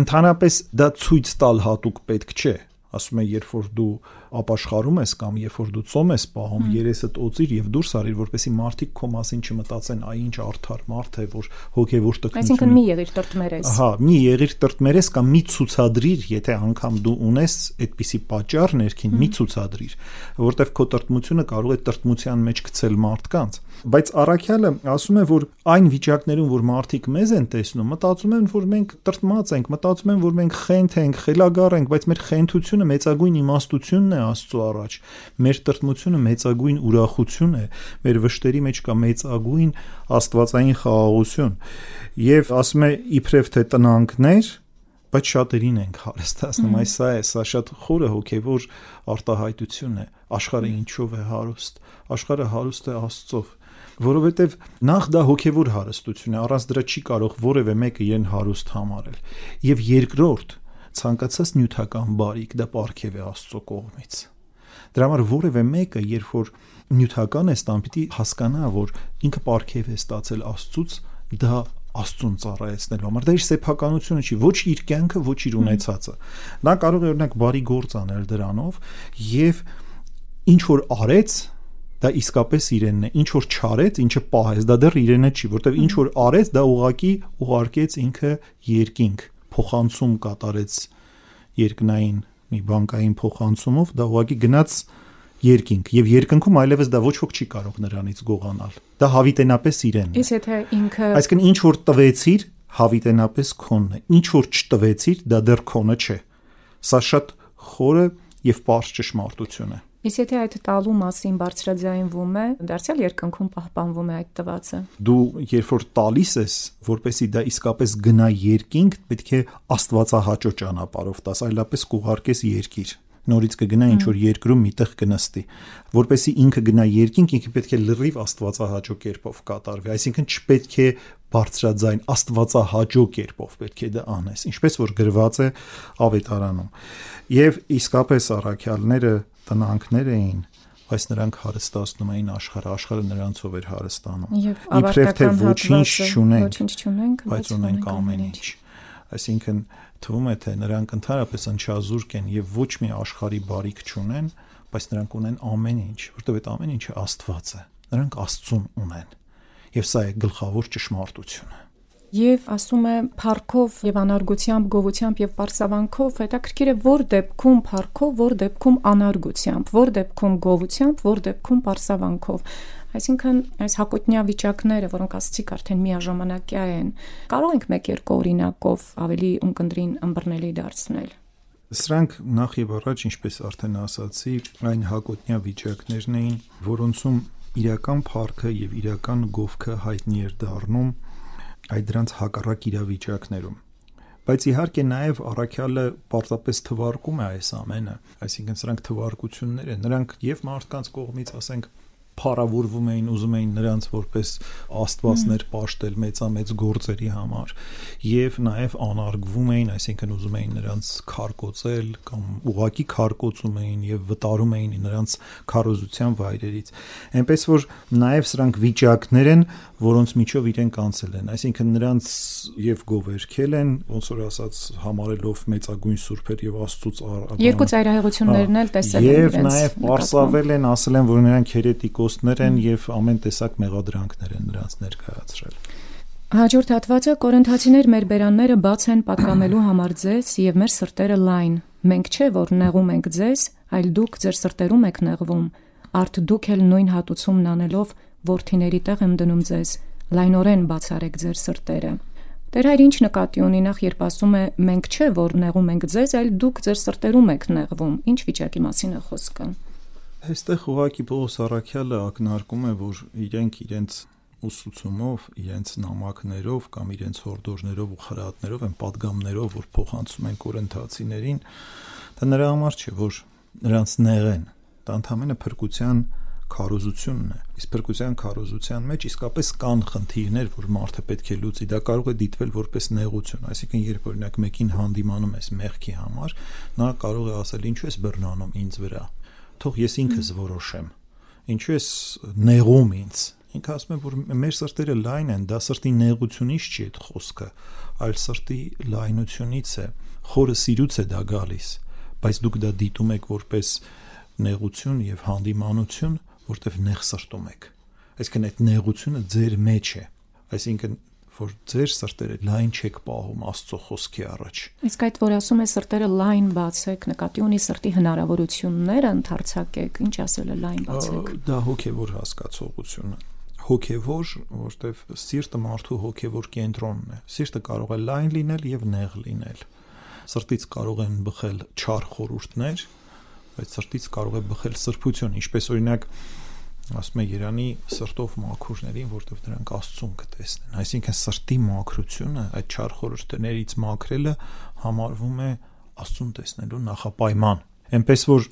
Ընդհանրապես դա ցույց տալ հատուկ պետք չէ ասում է երբ որ դու ապաշխարում ես կամ երբ որ դու ծոմ ես պահում, երեսդ օծիր եւ դուրս արիր, որպեսի մարդիկ քո մասին չմտածեն, այ ինչ արդար մարդ է, որ հոգեվոր տկնություն։ Այսինքն մի եղիր տրտմերես։ Ահա, մի եղիր տրտմերես կամ մի ցուցադրիր, եթե անգամ դու ունես այդպիսի պատճառ ներքին, մի ցուցադրիր, որտեվ քո տրտմությունը կարող է տրտմության մեջ գցել մարդկանց բայց առաքյալը ասում է որ այն վիճակներում որ մարդիկ մեզ են տեսնում մտածում են որ մենք տրտմած ենք մտածում են որ մենք խենթ ենք խելագար ենք բայց մեր խենթությունը մեծագույն իմաստությունն է Աստծո առաջ մեր տրտմությունը մեծագույն ուրախություն է մեր վշտերի մեջ կա մեծագույն աստվածային խաղաղություն եւ ասում է իբրև թե տնանքներ բայց շատերին ենք հարստացնում այս սա է սա շատ խորը հոգեվոր արտահայտություն է աշխարհը ինչով է հարուստ աշխարհը հարուստ է աստծով որովհետև նախ դա հոգևոր հարստություն է, առանց դրա չի կարող որևէ մեկը իրեն հարուստ համարել։ Եվ երկրորդ, ցանկացած նյութական բարիք դա ապարքև է Աստծո կողմից։ Դրա համար որևէ մեկը, երբ որ նյութական է ստան, պիտի հասկանա, որ ինքը ապարքև է ստացել Աստծուց, դա Աստծուն ծառայեցնելու համար։ Դա իր սեփականությունը չի, ոչ իր կյանքը, ոչ իր ունեցածը։ Նա կարող է օրինակ բարի գործ անել դրանով եւ ինչ որ արեց, դա իսկապես իրենն է ինչ որ չարեց ինչը պահեց դա դեռ իրենը չի որտեվ ինչ որ արեց դա ուղակի ուղարկեց ինքը երկինք փոխանցում կատարեց երկնային մի բանկային փոխանցումով դա ուղակի գնաց երկինք եւ երկնքում այլևս դա ոչ ոք չի կարող նրանից գողանալ դա հավիտենապես իրենն է իսկ եթե ինքը այսինքն ինչ որ տվեցիր հավիտենապես քոնն է ինչ որ չտվեցիր դա դեռ քոնը չէ սա շատ խորը եւ པարզ ճշմարտություն է Իսկ եթե այդ տալու մասին բարձրաձայնվում է, դարձյալ երկնքում պահպանվում է այդ տվածը։ Դու երբ որ տալիս ես, որպեսի դա իսկապես գնա երկինք, պետք է աստվածահաճո ճանապարհով տաս, այլապես կուղարկես երկիր նորից կգնա ինչ որ երկրում միտեղ կնստի որպեսի ինքը գնա երկինք ինքը պետք է լրիվ աստվածահաճո կերպով կատարվի այսինքն չպետք է բարձրաձայն աստվածահաճո կերպով պետք է դա անես ինչպես որ գրված է ավետարանում եւ իսկապես առաքյալները տնանքներ էին, բայց նրանք հարստացնում էին աշխարհը, աշխարհը նրանցով էր հարստանում։ Իբրև թե ոչինչ չունենք, ոչինչ չունենք, բայց ունենք ամեն ինչ։ Այսինքն թվում է թե նրանք ընդհանրապես ընչազուրկ են եւ ոչ մի աշխարհի բարիք չունեն, բայց նրանք ունեն ամեն ինչ, որտեղ այդ ամեն ինչը Աստված է։ Նրանք Աստծուն ունեն։ Եվ սա է գլխավոր ճշմարտությունը եւ ասում է փառքով եւ անարգությամբ, գովությամբ եւ པարսավանքով հետաքրքիր է որ դեպքում փառքով, որ դեպքում անարգությամբ, որ դեպքում գովությամբ, որ դեպքում པարսավանքով։ Այսինքն այս հակոտնյա վիճակները, որոնք ասացիք արդեն միաժամանակյա են, կարող ենք մեկ-երկու օրինակով ավելի ունկնդրին ըմբռնելի դարձնել։ Սրանք նախ եւ առաջ, ինչպես արդեն ասացի, այն հակոտնյա վիճակներն էին, որոնցում իրական փառքը եւ իրական գովքը հայտնի էր դառնում այդ դրանց հակառակ իրավիճակներում բայց իհարկե նաև առաքյալը պարզապես թվարկում է այս ամենը այսինքն սրանք թվարկություններ են նրանք եւ մարդկանց կողմից ասենք փառավորվում էին, ուզում էին նրանց որպես աստվածներ պաշտել մեծամեծ գործերի համար եւ նաեւ անարգվում էին, այսինքն ուզում էին նրանց քարկոծել կամ ուղակի քարկոծում էին եւ վտարում էին նրանց քարոզության վայրերից։ Էնպես որ նաեւ սրանք վիճակներ են, որոնց միջով իրենք անցել են, այսինքն նրանց եւ գովերքել են, ոնց որ ասած համարելով մեծագույն սուրբեր եւ Աստծոց Երկու ծայրահեղություններն էլ տեսել են Եվ նաեւ պարսավել են, ասել են, որ նրանք խոստներ են եւ ամեն տեսակ մեղադրանքներ են նրանց ներկայացրել։ Հաջորդ հատվածը Կորինթացիներ մեր բերանները բաց են պատկամելու համար ձեզ եւ մեր սրտերը լայն։ Մենք չէ որ նեղում ենք ձեզ, այլ դուք ձեր սրտերում եք նեղվում։ Արդ դուք էլ նույն հատուցումն անելով worthiների տեղ եմ դնում ձեզ։ Լայնորեն բացարեք ձեր սրտերը։ Տեր հայր ինչ նկատի ունի նախ երբ ասում է մենք չէ որ նեղում ենք ձեզ, այլ դուք ձեր սրտերում եք նեղվում։ Ինչ վիճակի մասին է խոսքը։ Այստեղ ուղակի Պողոս Արաքյալը ակնարկում է, որ իրենք իրենց ուսուցումով, իրենց նամակներով կամ իրենց հորդորներով ու խրատներով են падգամներով, որ փոխանցում են կորընթացիներին, դա նրա համար չէ, որ նրանց նեղեն։ Դա ընդհանրապես փրկության քարոզությունն է։ Իսկ փրկության քարոզության մեջ իսկապես կան խնդիրներ, որ մարդը պետք է լուծի։ Դա կարող է դիտվել որպես նեղություն, այսինքն երբ օրինակ մեկին հանդիմանում ես մեղքի համար, նա կարող է ասել ինչու ես բռնանում ինձ վրա։ Թող ես ինքս որոշեմ։ Ինչու ես նեղում ինձ։ Ինքը ասում է, որ մեր սրտերը լայն են, դա սրտի նեղությունից չի այդ խոսքը, այլ սրտի լայնությունից է։ Խորը սիրուց է դա գալիս, բայց դուք դա դիտում եք որպես նեղություն եւ հանդիմանություն, որտեվ նեղ սրտում եք։ Այսինքն այդ նեղությունը ձեր մեջ է։ Այսինքն որ ձեր սրտերը լայն չեք պահում Աստծո խոսքի առաջ։ Իսկ այդ որ ասում է սրտերը լայն բացեք, նկատի ունի սրտի հնարավորությունները ընդարձակեք, ինչ ասել է լայն բացեք։ Դա հոգևոր հասկացողություն է հոգևոր, որտեվ սիրտը մարդու հոգևոր կենտրոնն է։ Սիրտը կարող է լայն լինել եւ նեղ լինել։ Սրտից կարող են բխել չար խորուրդներ, բայց սրտից կարող է բխել սրբություն, ինչպես օրինակ ասում է Երանի սրտով մաքրուներին, որտեղ դրանք Աստծուն կտեսնեն։ Այսինքն սրտի մաքրությունը, այդ չար խորհուրդներից մաքրելը համարվում է Աստծուն տեսնելու նախապայման։ Էնպես որ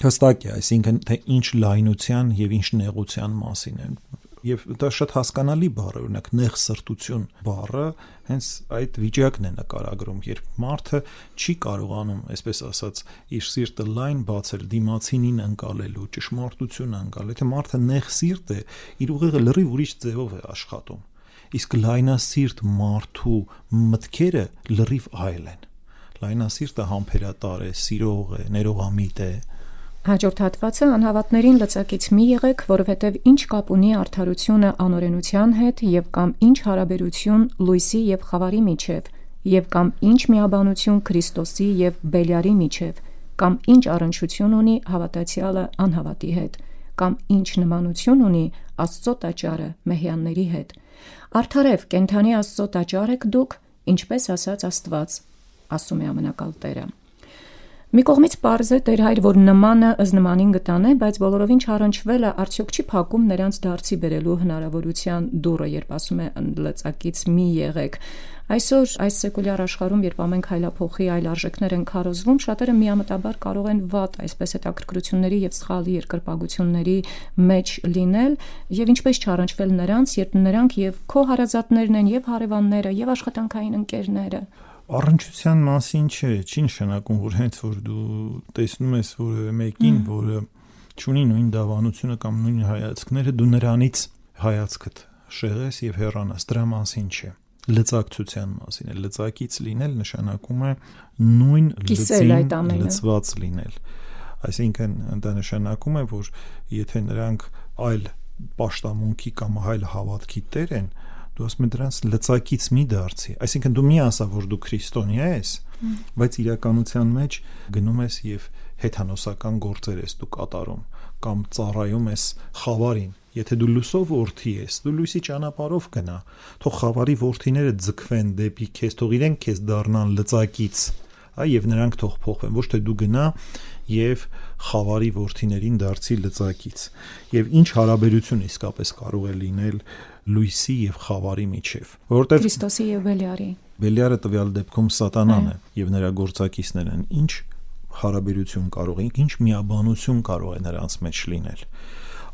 հստակ է, այսինքն թե ինչ լայնության եւ ինչ նեղության մասին են եւ դա շատ հասկանալի բառ է օրինակ նեղ սրտություն բառը հենց այդ վիճակն է նկարագրում երբ մարդը չի կարողանում այսպես ասած իր սիրտը լայն բացել դիմացինին անցալելու ճշմարտությունը անցալ եթե մարդը նեղ սիրտ է իր ուղեղը լրիվ ուրիշ ձևով է աշխատում իսկ լայնասիրտ մարդու մտքերը լրիվ այլ են լայնասիրտը համբերատար է սիրող է ներողամիտ է Հաջորդ հատվածը անհավատներին լծակից մի եղեք, որովհետև ինչ կապ ունի արդարությունը անօրենության հետ եւ կամ ինչ հարաբերություն լույսի եւ խավարի միջև, եւ կամ ինչ միաբանություն Քրիստոսի եւ Բելիարի միջև, կամ ինչ առնչություն ունի հավատացյալը անհավատի հետ, կամ ինչ նմանություն ունի Աստծո տաճարը մեհյանների հետ։ Արդարև կենթանի Աստծո տաճար եք դուք, ինչպես ասաց Աստված, ասում է ամենակալ Տերը։ Մի կողմից པարզ է Տեր հայր, որ նմանը ըզ նմանին գտանե, բայց բոլորովին չառնչվելը արդյոք չի փակում նրանց դարձի բերելու հնարավորության դուրը, երբ ասում է լծակից մի եղեք։ Այսօր այս սեկուլյար աշխարհում, երբ ամեն հայլափոխի այլ արժեքներ են քարոզվում, շատերը միամտաբար կարող են վատ, այսպես հետաքրքրությունների եւ սխալի երկրպագությունների մեջ լինել, եւ ինչպես չառնչվել նրանց, երբ նրանք եւ քո հարազատներն են, եւ հարևանները, եւ աշխատանքային ընկերները առնչության մասին չէ, չի նշանակում, որ հենց որ դու տեսնում ես որևէ մեկին, որը ճունի նույն դավանությունը կամ նույն հայացքները, դու նրանից հայացքդ շեղես եւ հեռանաս, դրա մասին չէ լծակցության մասին է լծակից լինել նշանակում է նույն լծին լծված լինել այսինքն դա նշանակում է որ եթե նրանք այլ պաշտամունքի կամ այլ հավատքի տեր են դու ասում ես դրանց լծակից մի դարձի այսինքն դու մի ասա որ դու քրիստոնյա ես բայց իրականության մեջ գնում ես եւ հեթանոսական գործեր ես դու կատարում կամ ծառայում ես խավարին Եթե դու լուսով worth-ի ես, դու լույսի ճանապարով գնա, թող խավարի worth-իները ձգվեն դեպի քեզ, թող իրենք քեզ դառնան լծակից, այ եւ նրանք թող փոխվեն, ոչ թե դու գնա եւ խավարի worth-իներին դարձի լծակից։ Եվ ինչ հարաբերություն իսկապես կարող է լինել լույսի եւ խավարի միջև որովհետեւ Քրիստոսի եւ Բելիարի Բելիարը տվյալ դեպքում սատանան է եւ նրա գործակիցներն են ինչ հարաբերություն կարող է ինչ միաբանություն կարող է նրանց մեջ լինել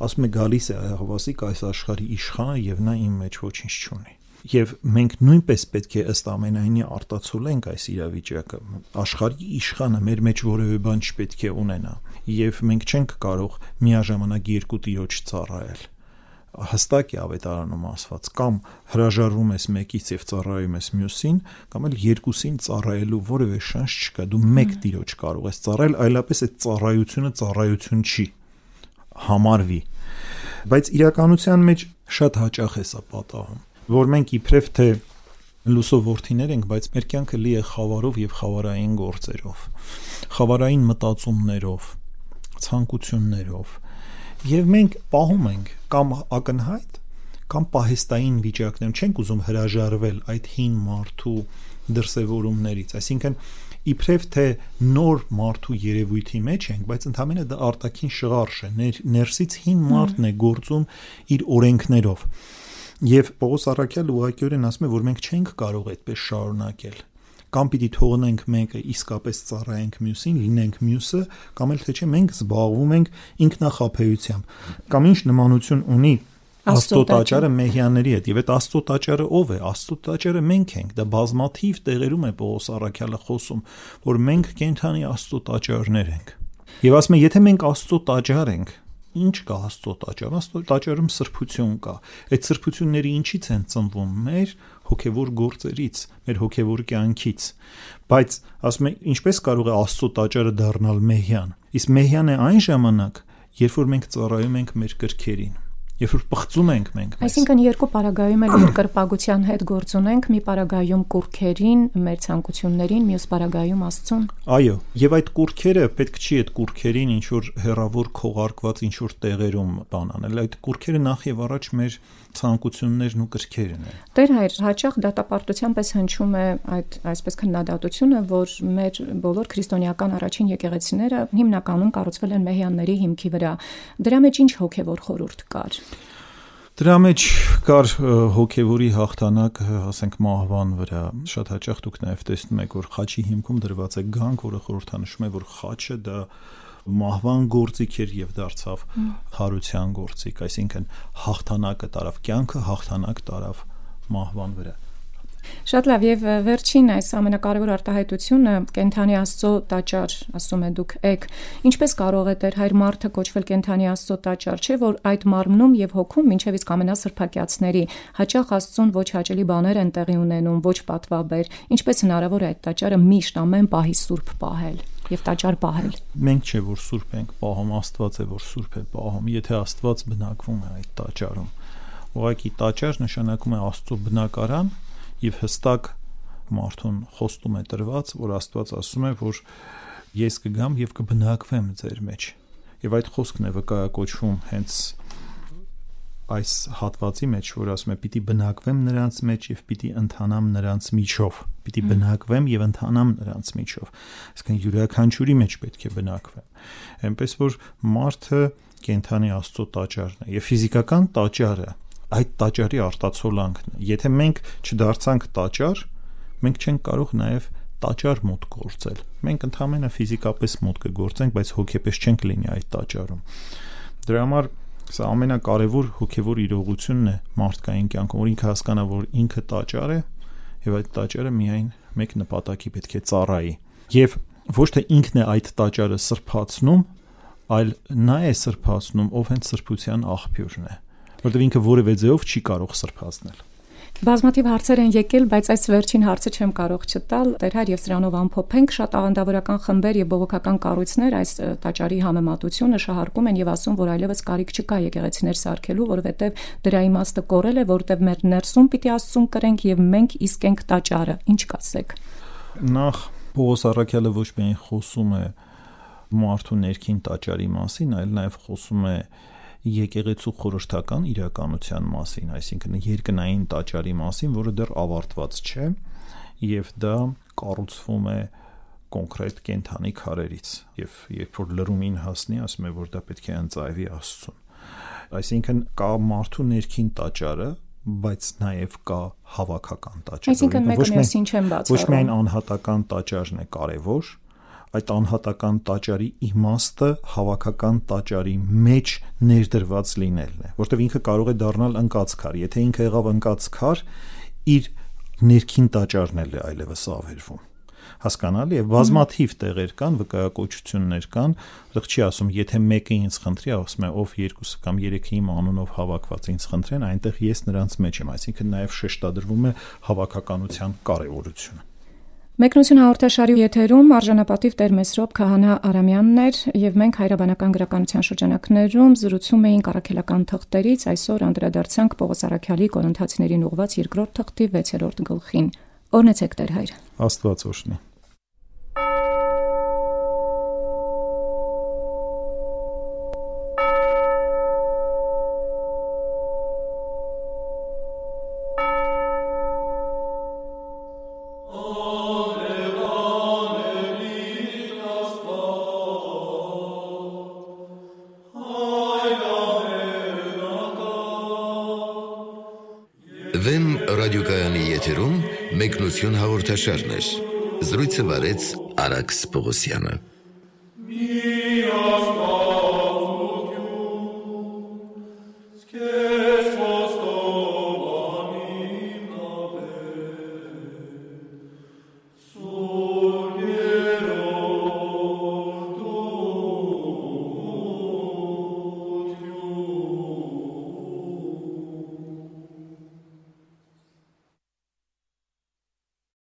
ասում է գալիս է ահավասիկ այս աշխարհի իշխանը եւ նա իմ մեջ ոչինչ չունի եւ մենք նույնպես պետք է ըստ ամենայնի արտացոլենք այս իրավիճակը աշխարհի իշխանը մեր մեջ որևէ բան չպետք է ունենա եւ մենք չենք կարող միաժամանակ երկու տիրոջ ծառայել հստակ է ավետարանում ասված կամ հրաժարվում ես մեկից եւ ծառայում ես մյուսին կամ էլ երկուսին ծառայելու որևէ շանս չկա դու մեկ տիրոջ կարող ես ծառայել այլապես այդ ծառայությունը ծառայություն չի համարվի բայց իրականության մեջ շատ հաճախ է սա պատահում որ մենք իբրև թե լուսով worth-իներ ենք, բայց մեր կյանքը լի է խավարով եւ խավարային գործերով, խավարային մտածումներով, ցանկություններով, եւ մենք պահում ենք կամ ակնհայտ կամ պահեստային վիճակներում չենք ուզում հրաժարվել այդ հին մարդու դրսևորումներից, այսինքն իբրև թե նոր մարդու երևույթի մեջ ենք, բայց ընդհանրապես դա արտաքին շղարշ է, ներ, ներսից հին մարդն է գործում իր օրենքներով։ Եվ Պողոս Արաքյալը ուղղակիորեն ասում է, որ մենք չենք կարող այդպես շարունակել կամ պիտի թողնենք մեկը իսկապես ծառայենք մյուսին, լինենք մյուսը, կամ էլ թե չէ մենք զբաղվում ենք ինքնախապեյությամբ։ Կամ ինչ նմանություն ունի Աստծո տաճարը մեհյանների հետ եւ այդ Աստծո տաճարը ով է Աստծո տաճարը մենք ենք դա բազմաթիվ տեղերում է Պողոս Արաքյալը խոսում որ մենք կենթանի Աստծո տաճարներ ենք եւ ասում է եթե մենք Աստծո տաճար ենք ինչ կա Աստծո տաճարում։ Աստծո տաճարում սրբություն կա։ Այդ սրբությունները ինչից են ծնվում։ Մեր հոգևոր գործերից, մեր հոգևոր կյանքից։ Բայց ասում եմ, ինչպես կարող է Աստծո տաճարը դառնալ մեհյան։ Իսկ մեհյան է այն ժամանակ, երբ որ մենք ծառայում ենք մեր կրքերին երբ որ պղծում ենք մենք։ Այսինքն երկու параգայում էլ երկրպագության հետ գործ ունենք, մի параգայում կուրքերին, մեր ցանկություններին, մյուս параգայում Աստծուն։ Այո, եւ այդ կուրքերը պետք չի այդ կուրքերին ինչ որ հերավոր քողարկված ինչ որ տեղերում բանանել։ Այդ կուրքերը նախ եւ առաջ մեր ցանկություններն ու կրքերն են։ Տեր հայր, հաճախ դատապարտության պես հնչում է այդ այսպես քննադատությունը, որ մեր բոլոր քրիստոնեական առաջին եկեղեցիները հիմնականում կառուցվել են մեհյանների հիմքի վրա։ Դրա մեջ ինչ հոգևոր խորհուրդ կար։ Դրա մեջ կար հոգևորի հաղթանակ, ասենք մահվան վրա։ Շատ հաճախ դուք նաև տեսնում եք, որ խաչի հիմքում դրված է գանք, որը խորհրդանշում է, որ խաչը դա մահվան գործիք էր եւ դարձավ հարության գործիք, այսինքն հաղթանակը տարավ կյանքը, հաղթանակ տարավ մահվան վրա։ Շատ լավ եւ վերջին այս ամենակարևոր արտահայտությունը կենթանի Աստծո տաճար, ասում է դուք եք։ Ինչպես կարող է Տեր հայր մարդը կոչվել կենթանի Աստծո տաճար, չէ՞ որ այդ մարմնում եւ հոգում ինչեւ իսկ ամենասրբակյացների հաճախ Աստծուն ոչ հաճելի բաներ են տեղի ունենում, ոչ պատվաբեր։ Ինչպես հնարավոր է այդ տաճարը միշտ ամեն պահի սուրբ պահել եւ տաճար պահել։ Մենք չէ որ սուրբ ենք պահում, Աստված է որ սուրբ է պահում։ Եթե Աստված բնակվում է այդ տաճարում, ուղղակի տաճար նշանակում է Աստծո բնակարան, եւ հստակ մարդուն խոստում է տրված, որ Աստված ասում է, որ ես կգամ եւ կբնակվեմ ձեր մեջ։ Եվ այդ խոսքն է վկայակոչվում հենց այս հատվածի մեջ, որ ասում է պիտի բնակվեմ նրանց մեջ եւ պիտի ընթանամ նրանց միջով, պիտի բնակվեմ եւ ընթանամ նրանց միջով։ Այսինքն յուրաքանչյուրի մեջ պետք է բնակվեմ։ Էնպես որ մարդը կենթանի Աստծո տաճարն է եւ ֆիզիկական տաճարը այդ տաճարի արտացոլանքն է։ Եթե մենք չդարձանք տաճար, մենք չենք կարող նաև տաճար մոտ գործել։ Մենք ընդհանրապես ֆիզիկապես մոտ կգործենք, բայց հոգեպես չենք լինի այդ տաճարում։ Դրա համար սա ամենակարևոր հոգևոր իրողությունն է մարդկային կյանքում, որ ինքը հասկանա, որ ինքը տաճար է եւ այդ տաճարը միայն մեկ նպատակի պետք է ծառայի։ Եվ ոչ թե ինքն է այդ տաճարը սրբացնում, այլ նա է սրբացնում, ով հենց սրբության աղբյուրն է որտեղ ինքը որևէ ձեով չի կարող սրբացնել։ Բազմաթիվ հարցեր են եկել, բայց այս վերջին հարցը չեմ կարող չտալ։ Տերհար եւ սրանով ամփոփենք շատ աղանդավորական խմբեր եւ բողոքական կառույցներ այս տաճարի համեմատությունը շահարկում են եւ ասում, որ այլևս կարիք չկա եկեղեցիներ սարքելու, որովհետեւ դրա իմաստը կորել է, որովհետեւ մեր ներսում պիտի աստծուն կրենք եւ մենք իսկ ենք տաճարը։ Ինչ կասեք։ Նախ Պողոս Արաքյալը ոչ միայն խոսում է մարդու ներքին տաճարի մասին, այլ նաեւ խոսում է եկեղեցու խորհրդական իրականության մասին, այսինքն երկնային տաճարի մասին, որը դեռ ավարտված չէ եւ դա կառուցվում է կոնկրետ կենթանի քարերից եւ երբ որ լրումին հասնի, ասում է որ դա պետք է անցայվի Աստծուն։ Այսինքն կա մարդու ներքին տաճարը, բայց նաև կա հավաքական տաճար։ Այսինքն մեկը մյուսին չեն բացառում։ Ոչ միայն անհատական տաճարն է կարևոր, այդ անհատական տաճարի իմաստը հավաքական տաճարի մեջ ներդրված լինելն է, որտեղ ինքը կարող է դառնալ ընկածքար։ Եթե ինքը եղավ ընկածքար, իր ներքին տաճարն էլ է այլևս ավերվում հասկանալի է բազմաթիվ տեղեր կան վկայակոչություններ կան այդտեղ չի ասում եթե մեկը ինձ խնդրի ասում է ով երկուսը կամ երեքը իմ անունով հավաքված ինձ խնդրեն այնտեղ ես նրանց մեջ եմ այսինքն նաև շեշտադրվում է հավաքականության կարևորությունը Մեկնություն հաղորդաշարի եթերում արժանապատիվ Տեր Մեսրոպ Քահանա Արամյանն էր եւ մենք հայրաբանական գրականության շրջանակներում զրուցում էինք առաքելական թղթերից այսօր անդրադարձանք Պողոս Արաքյալի կորընթացիներին ուղված երկրորդ թղթի 6-րդ գլխին Օրնեցեք Տեր հայր Աստված օրհնի եթերում մեկնություն հաղորդաշարներ։ Զրույցը վարեց Արաքս Պողոսյանը։